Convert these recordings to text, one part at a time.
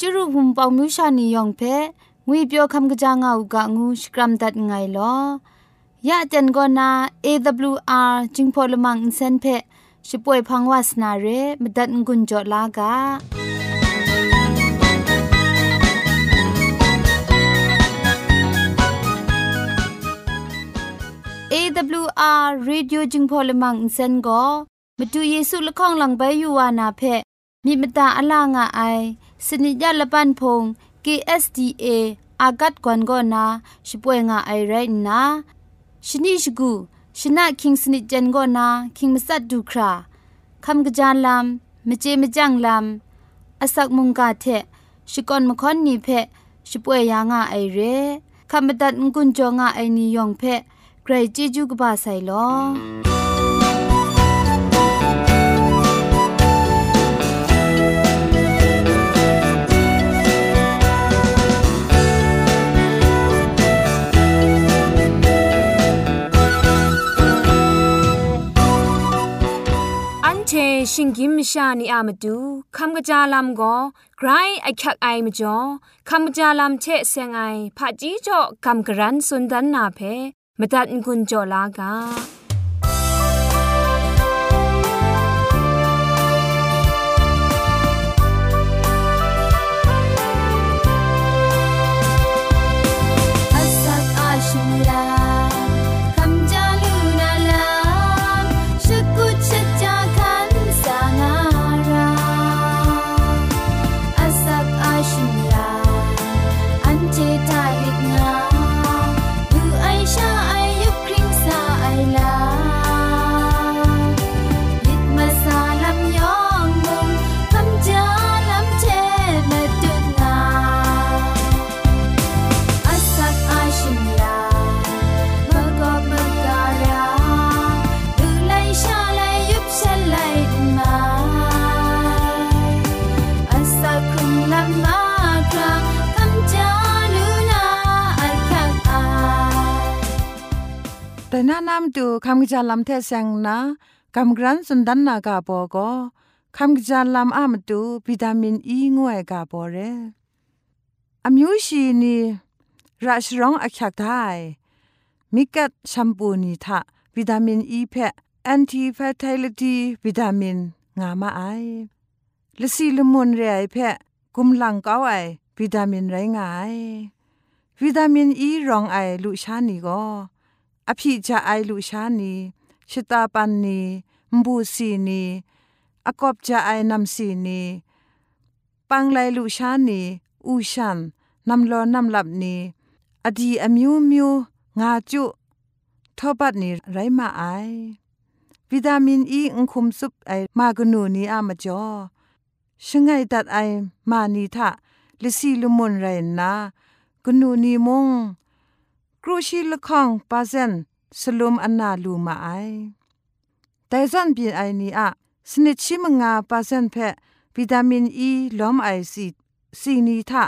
จุรุภุมปองมิวชานียองเพงวยเปียวคำกะจางอูกะงูสกรัมดัดไงลอยะจันกอนา AWR จิงพอลมังอินเซนเพช่วยพังวาสนาเรมดัดงุนจอลากา AWR Radio จึงพอลมังอินเซนก็มาดูเยซูละข้องหลังใบยูวานาเพมีมตาอลางอไอ สนิยาละปันพง KSDA อากัดกวนก็นาช่วยงาไอไรนะชนิชกูชนะคิงสนิจันก็นาคิงมัสัดดูคราคำกระจานลำมเจมจังลำอาศักมุงกาเทชิกอนมคอนนีเพช่วยยางาไอเรคำบัดงกุนจงาไอนิยองเพใครจีจูกบาไซลอ ชชิงกิมชานีอามาดูคำกระจาลำก็ไกรไอคักไอมาจ่อคำกระจาลำเชเซงไอผาจีจ่อคำกระรันสุนดันนาเพมตัดกุญจ่อลากา คำกิจาลำเทเซงนะคำกรันสุนดันนากาโปก็คำกิจาลำอามตูวิตามินอีงวยกาโปเรอามิวชีนีราชร้องอักขักไทยมิกัดแชมพูนีทะวิตามินอีเพแอนตี้แฟตไลิตี้วิตามินงามาไอละสีลมุนเรไอเพกุมหลังเก้าไอวิตามินไรงายวิตามินอีรองไอลุชานีก็ อภิจาไอลุชานีชิตาปันนีมบูสีนีอากอบจาไอนำสีนีปังไลลุชานีอูชันนำลอนำหลับนีอดีอมิวมิวงาจุทอบัดนีไรมาไอวิตามินอีอุคุมซุปไอมากนูนีอามาจอชงไงตัดไอมานีทะลิซีลุมุนไรนะกนูนีมง ครูชีละข้องปาเซนสลุมอันนาลูมาไอแต่ซันปีไอนี้อะสนิชิมงาปาเซนเพวิตามินอีล้อมไอซีซีนีทะ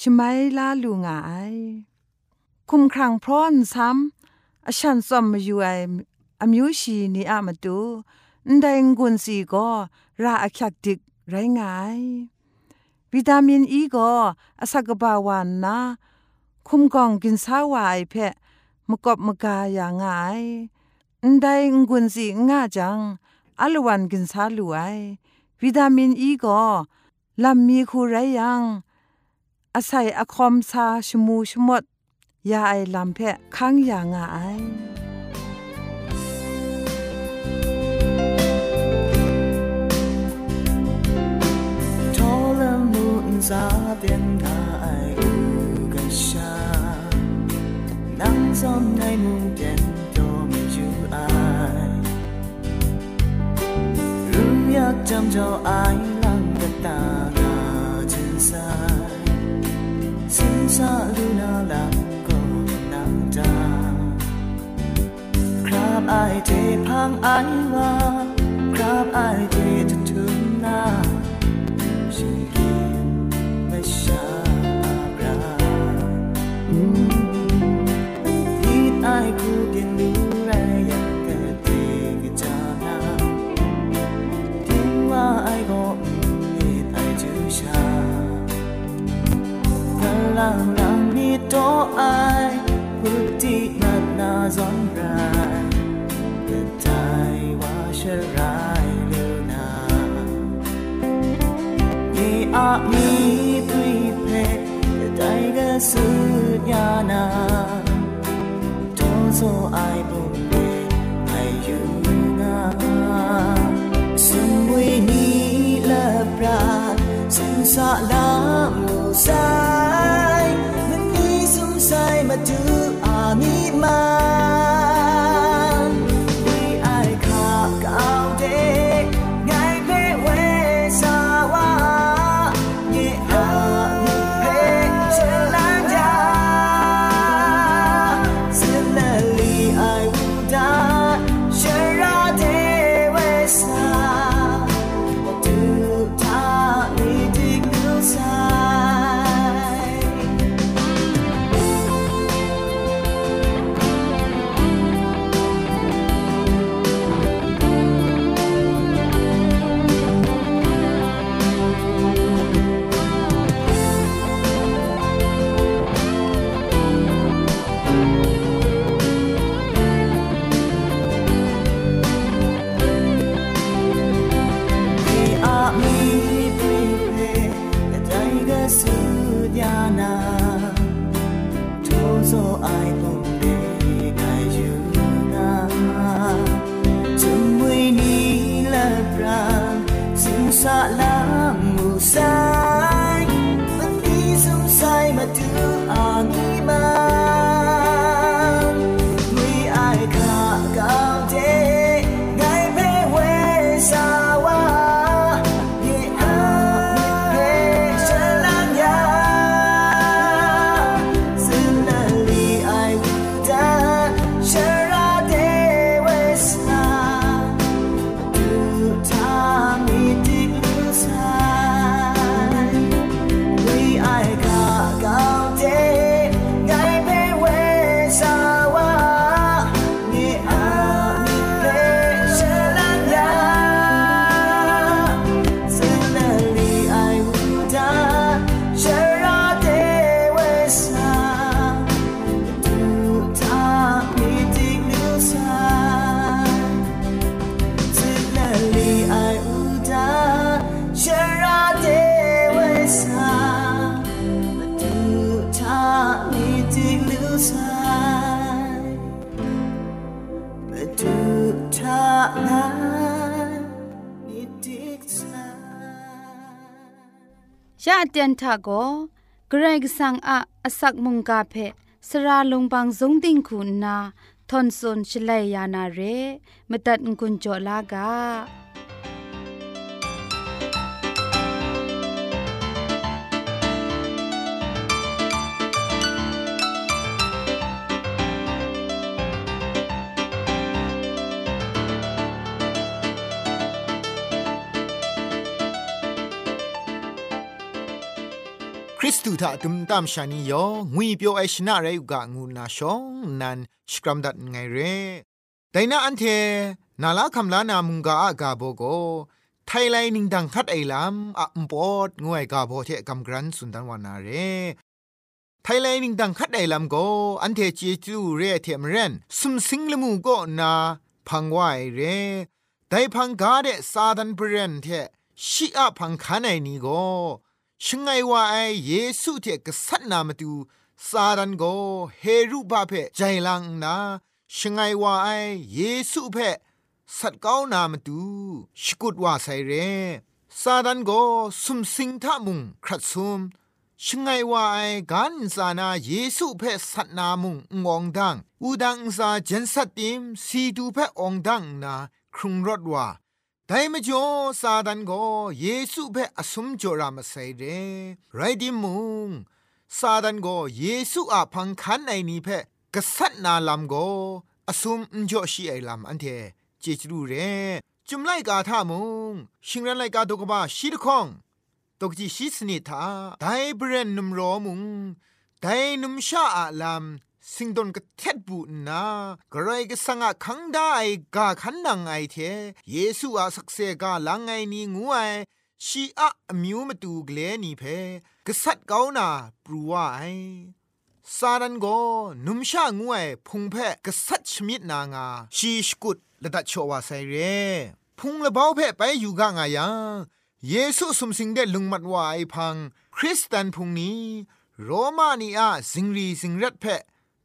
ชมัยลาลูงาไอคุมครังพร้อนซ้ำอฉันซอมมาอยู่ไออมิวชีนีอะมาดูไดงกุนสีก็ราอคักดิกไรงายวิตามินอีก็อสักบาวันนะ คุมกองกินสาวายเพะมกบมกาอย่างง่ายได้งุนสีง่าจังอัลวันกินสาลูไอวิตามินอีก็ลำมีคูไรยังอาศัยอคอมซาชมูชมดยาไอลำเพะค้างอย่างง่ายซาเตียนกาย พังไอ 阿弥推佩带个苏亚那，多做爱不灭，爱有那，身为你了吧，身上那。 ยะเตียนทาโกเกรกสังอะอสักมุงกาเพสระลงบางสงติงคุณนาทอนซนชลัยยานาเรมตัดกุญจลากา ตูถ้าตุมตามชานียองุยเปียวไอชนะไรอุกะงูนาชองนันสกรัมดัดไงเรแต่น่าอันเทนาลาคำลานามุงกาอากาโบโกไทยไลนิงดังคัดไอลำอะมปอดงวยกาโบเทกำกรันสุนดันวานาเรไทยไลนิงดังคัดไอลำโกอันเทจีจูเรเทมเรนสุมสิงลมูโกนาพังวายเรแต่พังกาเดซาดันเบรนเทชิอะพังคานไอนีโก ชงไงว่าไอเยซูเทกษัตนามาตูซาดันโกเฮรุบาเพใจลังนาชงไงว่าไอเยซูเพสัตก้าวนามาตูชกุดว่าไซเรซาดันโกสุมสิงทามุงครัดซุมชงไงว่าไอกันซานาเยซูเพสัตนามุงงองดังอูดังซาเจนสัตติมสีดูเพองดังนาครุงรถว่า ต่ไม่จอซาดันก็เยซูเพ่อสมจอรามาใส่เรไรดิมุงซาดันก็เยซูอาพังคันไอนี้เพ่กษัตริย์นาลำก็อสมจอชีไอลำอันเทเจจรูเรจุมไลกาท่ามุงชิงรันไลกาตกบ้าชีดคองตกจีชีสนิทาไดเบรนนุมรอมุงไดนุมชาอาลำ สิงดนก็เท็ดบูนากระไรก็สังะคังได้กาขันนังไอเทเยซูอาสักเซกาลังไงนีงูไอชีอะมิวมาตูเกลนีเพกษัตริย์เกานาปรูว่าไอซาดันโกนุมชางวพุงเพกษัตริย์ชมิดนางาชีสกุดละดัชวาไซเร พุงละเบาเพไปอยู่กางายังเยซูสมสิงเดลุงมัดวาไอพัง คริสเตนพุงนี้ โรมานีอาสิงรีสิงรัดเพ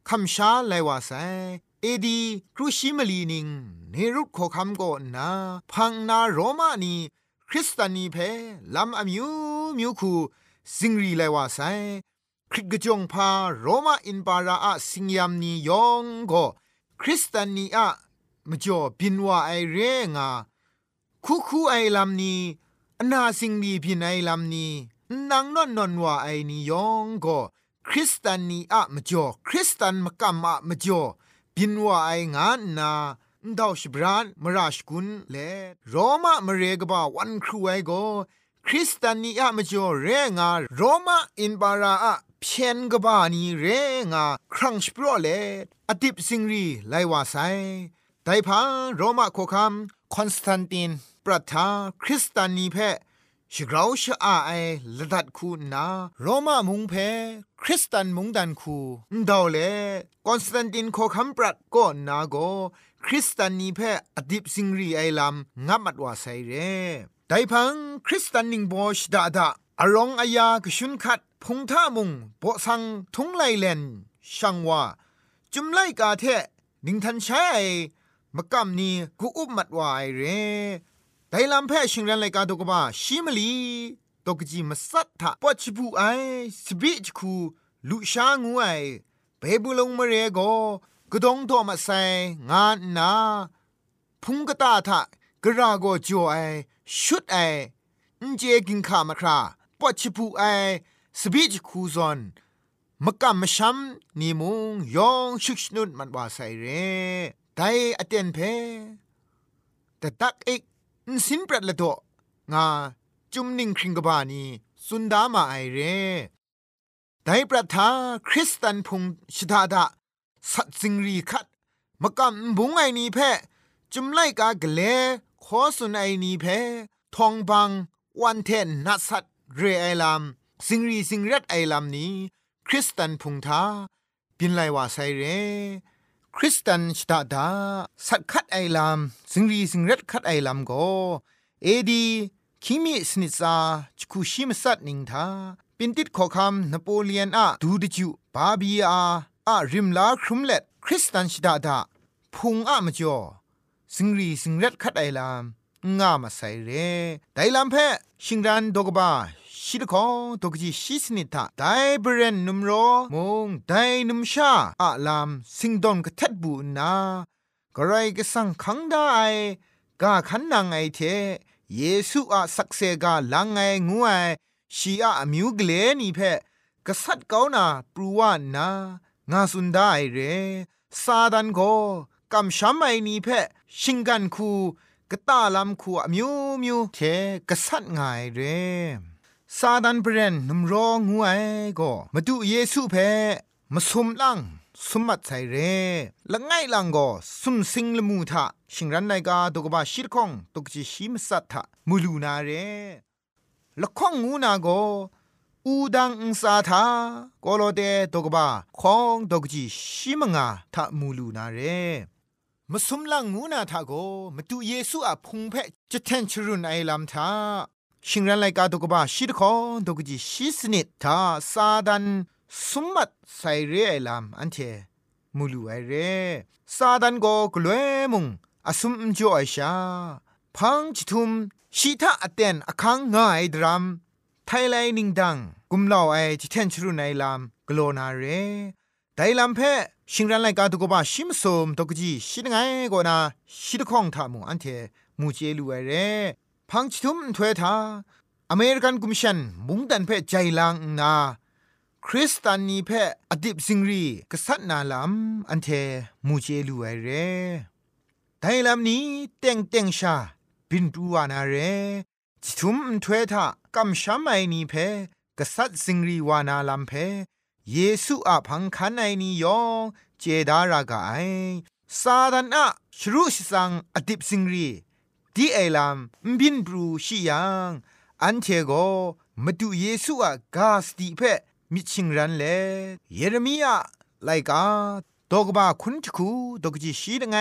คำชาไลว่าไซเอดีครูชิมลีนิงเนรุขอคำก่อนนาพังนาโรมานีคริสตานีเพลำอมิวมิวคูสิงรีไลว่าไซคริกจงพาโรมาอินปาราอะสิงยามนียองก็คริสตานีอะมจ่อบินว่าไอเรงาคูคูไอลำนี้อนาสิงดีพินไอลำนี้นางนอนนอนว่าไอนียองก็ คริสตานีอะมจ่อคริสตันมกัมอะมจ่อบินว่าไองานนาดาวชบรานมราชกุนเลโรมามเรกบาวันครูไอโกคริสตานีอะมจ่อเรงาโรมาอินบาราอะเพียนกบานีเรงาครั้งสปรเลอดิบสิงรีไลวาไซไดพังโรมาโคคัมคอนสแตนตินปรัทาคริสตานีเพชกราวชอาไอละดัดคูนาโรมามุงเพ คริสตันมุงดันคูดาวเลคอนสแตนตินโคคัมปรัดก็นาโกคริสตานีเพอดิบสิงรีไอลัมงับมัดว่าไซเรไดพังคริสตันนิงโบชดาดาอารองอายากชุนคัดพงท่ามุงโบสังทุงไลเลนช่างว่าจุมไลกาเทนิงทันใช้มะกำนี้กูอุบมัดวายเรไดลำแพ่ชิงรันไลกาตกบ้าชิมลี ตกจีมาสัตถะปอชิบูไอสบิจคูลุชางูไอเบบุลงมาเรโกกดงโทมาไซงานนาพุงกตาทะกราโกจ่อไอชุดไออินเจกินขามาคราปอชิบูไอสบิจคูซอนมกำมชัมนีมุงยองชุกชนุนมันว่าไซเรไดอเตนเพแต่ตักเอกสินปรัดละโตงา จุมนิงคริงกบานีสุนดามาไอเร่ไดปรัทาคริสตันพุงชิดาดาสัตสิงรีคัดมากำบุงไอนีเพจุมไลกากเลขอสุนไอนีเพทองบังวันเทนนัสัตเรไอลามสิงรีสิงรัดไอลามนี้ คริสตันพุงทาบินไลว่าไซเรคริสตันชตาดาสักคัดไอลามสิงรีสิงรัดคัดไอลามโกเอดี คิมิสนิซาจคูชิมสัตนิงทาปินติดขอคำนโปเลียนอะดูดิจูบาบีอาอะริมลาครุมเล็ดคริสตันชตาดาพุงอะมจ่อสิงรีสิงรัดคัดไอลามงามาใส่เรไดลามเพชิงรันดกบาชิดของตกจีชิสนิทาไดเบรนนุมโรมงไดนุมชาอะลามสิงดอนกะทัดบูนากระไรก็สังขังได้กาขันนางไอเท เยซูอะสักเซกาลังไงงูไอชีอะมิวกเลนีเพกษัตริย์เกานาปรูวานนางาสุนได้เรซาดันโกกำช้ำไอนีเพชิงกันคูกตาลำคูอมิวมิวเทกษัตริย์ไงเรซาดันเบรนนุมรองงวยก็มาดูเยซูเพมาสมลัง สมมัดใส่เร่ละไงลังก็สุมสิงละมูทะชิงรันไนกาตกบาชิรคองตกจิชิมสัตทะมูลูนาเร่ละข้องงูนาก็อูดังอุสาทาโกโลเดตกบาคองตกจิชิมงาทะมูลูนาเร่มสมลังงูนาทาโกมาดูเยซูอะพุงเพจะแทนชรุนไอลำทาชิงรันไลกาตกบาชิดคอตกจิชิสนิดทาซาดัน สมมัดไซเรไอลามอันเทมูลูไอเรซาดันโกกลวยมุงอสุมจ่อไอชาพังจิทุมชีทาอเตนอคังง่ายดรัมไทไลนิงดังกุมลาวไอจิเทนชรุไนลามกโลนาเรไดลามเพชิงรันไลกาตุกบาชิมสมตกจีชิดไงโกนาชิดคองทามุอันเทมูเจลูไอเรพังจิทุมถวยทาอเมริกันกุมชันมุงดันเพใจลังนา คริสตานีเพอดิบซิงรีกษัตนาลำอันเทมูเจลูไอเรไดลำนี้เต็งเต็งชา บินตูวานาเรจิทุมถวยทากำช้ำไอนีเพกษัตซิงรีวานาลำเพเยซูอาพังคันไอนียองเจดารากาไอซาดันอะชรุชสังอดิบซิงรีดีไอลำบินบรูชิยังอันเทโกมาดูเยซูอะกาสติเพ มิชิงรันเลเยเรมียาไลกาตกบาคุณจคูตกจิชีดไง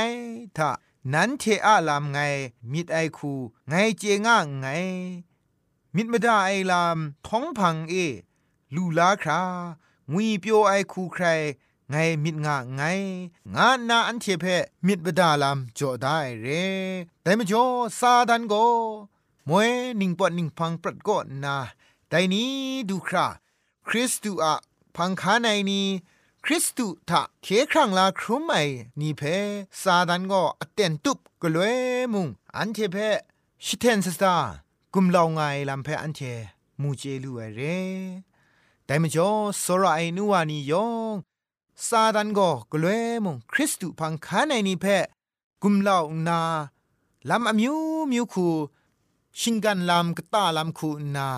ถ้านั้นเทอาลามไงมิดไอคูไงเจง่าไง มิดมดาไอลามท้องพังเอ ลูลาครางุยเปียวไอคูใคร ไงมิดงะไง งานาอันเทเพมิดบดาลามจอได้เรแต่มจ่อซาดันโกมวยนิงปอนิงพังปรัดก็นาแต่นี้ดูครา คริสตูอะพังคาในนี้คริสตูทะเคครั้งลาครุมไอนี่เพซาดันก็อเตนตุบกลวยมุงอันเทเพชิเทนสตากุมลาวไงลำเพอันเทมูเจลูเรแต่มจ่อสระไอนัวนี่ยองซาดันก็กลวยมุงคริสตูพังคาในนี่เพกุมลาวนาลำอมิวมิวคูชิงกันลำกตาลำคูนา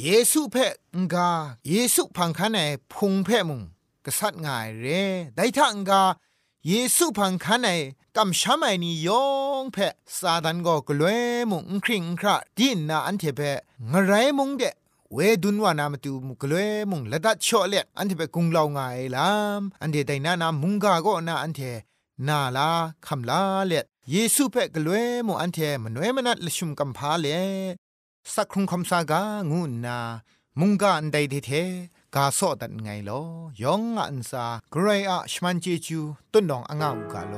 เยซูเพ่งกาเยซูพังคันในพุงเพ่มุงกษัตริย์ง่ายเร่ได้ทังกาเยซูพังคันในกำช้ำไอนี่ยองเพ่ซาดันก็กลัวมุงคริงคราดินนาอันเทเพ่งไรมุงเดเวดุนวานามตูมุกเลมุงละดัดชอเลอันเทเปกุงเลาวงายลามอันเทไดนานามุงกาก็นาอันเทนาลาคำลาเลเยซูเพ่กลัวมุอันเทมนเวมนัดลชุมกัมพาเล สักครุงคำสากางูนา มุงกาอันใดเทกาสอดันไงลอยองอันซาเกรอะชมันเจจูต้นดองอ่างอุกาโล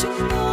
should.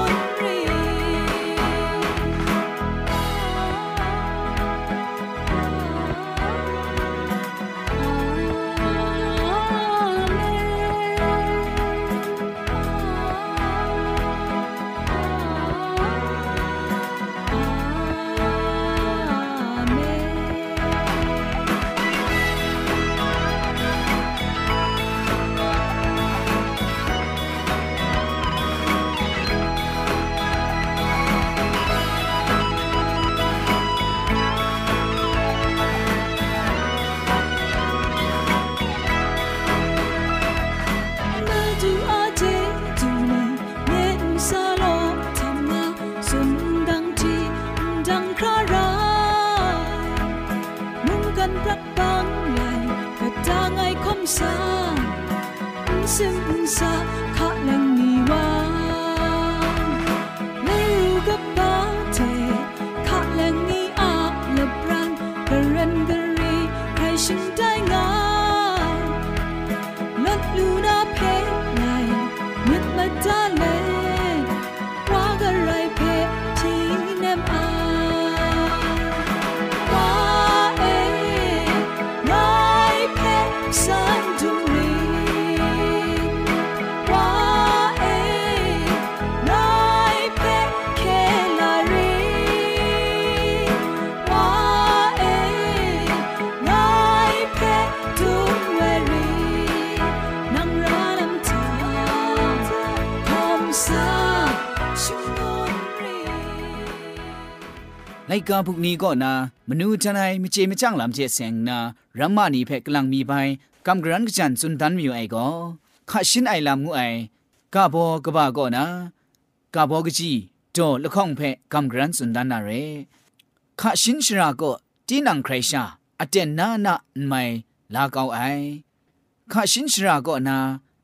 想不声不响 ไลกาพุกนี้ก็นามนูจันไอมเจมจังลำเจเซงนารัมมานีเพกลังมีไปกำกรันกจันสุนทันมีไอก็ข้าชินไอลำงูไอกาบอกบ้าก็นากาบอกจีโจละข้องเพกกำกรันสุนทันนาเรข้าชินชราก็ตีนังใครชาอเจนนานาไม่ลาเกาไอข้าชินชราก็นา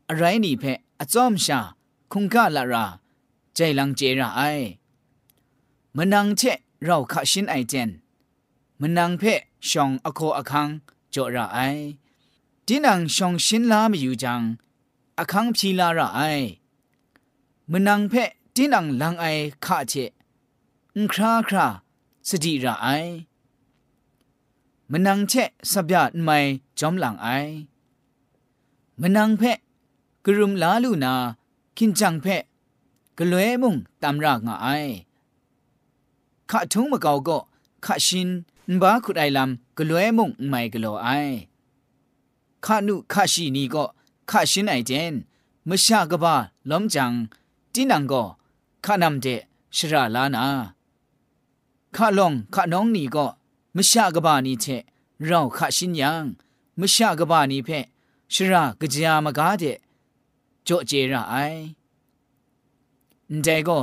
อะไรนี่เพกอจอมชาคงกาละราใจลังเจระไอมนังเช เราขะชินไอเจนมันนังเพชองอโคอคังจอระไอดินังชองชินลามอยู่จังอคังพีลาระไอมันนังเพดินังลังไอขะเชอุคราคราสติระไอมันนังเชสับยาดไม่จอมหลังไอมันนังเพกรุมลาลูนา คินจังเพกลวยมุงตามรากงาไอ ข้าทุงมะเกาก็ข้าชินบ้าขุดไอลำกลวยมุงไม่กลัวไอข้านุข้าชีนี่ก็ข้าชินไอเจนมชากบ้าล้มจังจีนังก็ข้านำเดชราลานาข้าลงข้าน้องนี่ก็มชากบ้านี่เชเราข้าชินยังมชากบ้านี่เพชรากะจามกาเดจ่อเจระไอแต่ก็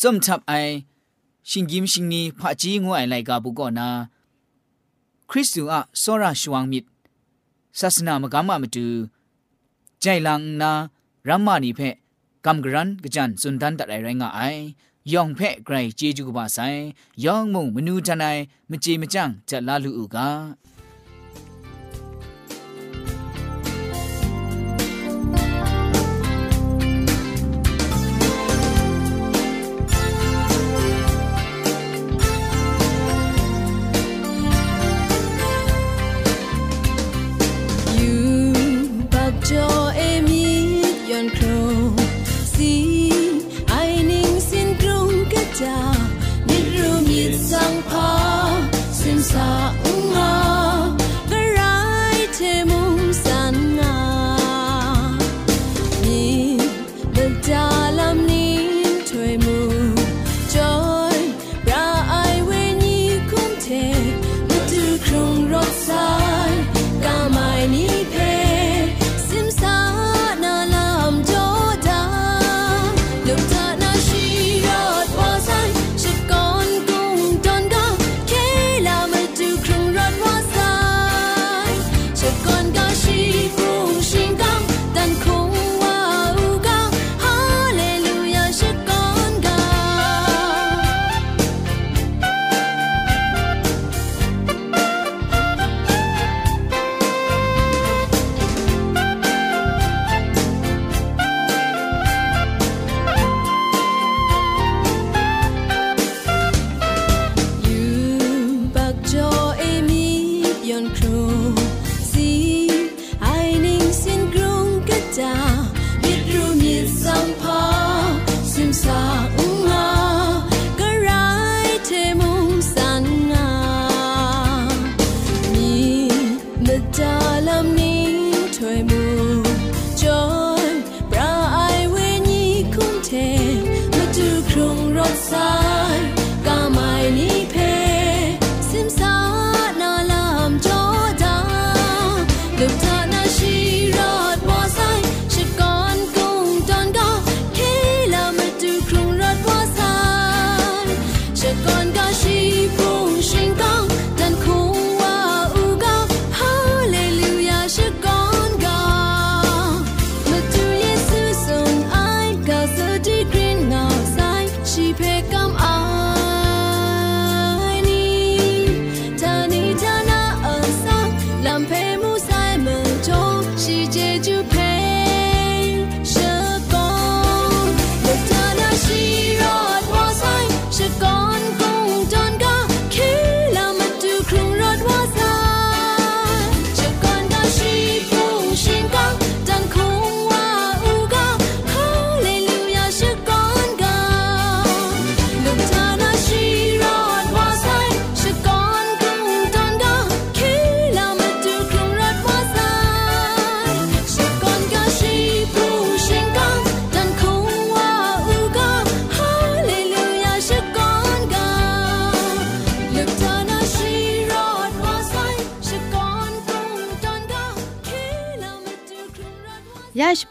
จอมทับไอ ชิงกิมชิงนี้พระจีงวยไลกาบุกอนาคริสตูอะสระชวงมิดศาสนามกามมาดูใจลังนารัมมานีเพกำกรันกจันสุนทันตัดไอไรงาไอยองเพไกรเจจูกบาไซยองมุงมนูจันไอมเจมจังจะลาลูอูกา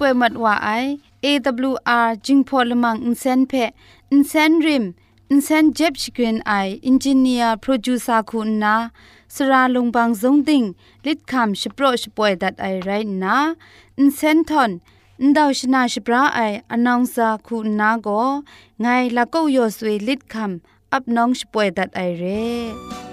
กวยมัดว่าไอ AWR จึงพอลมังอินเซนเพอินเซนริมอินเซนเจ็บชกรีนไออินจิเนียร์โปรดิวซาคุณนาสราลงบางสงติงลิดคำชโปรชป่วยดัดไอไรนาอินเซนทอนอินดาวชนาชปราไออนองซาคุณนาโกไงละก็ยอสวยลิดคำอับน้องชป่วยดัดไอเร่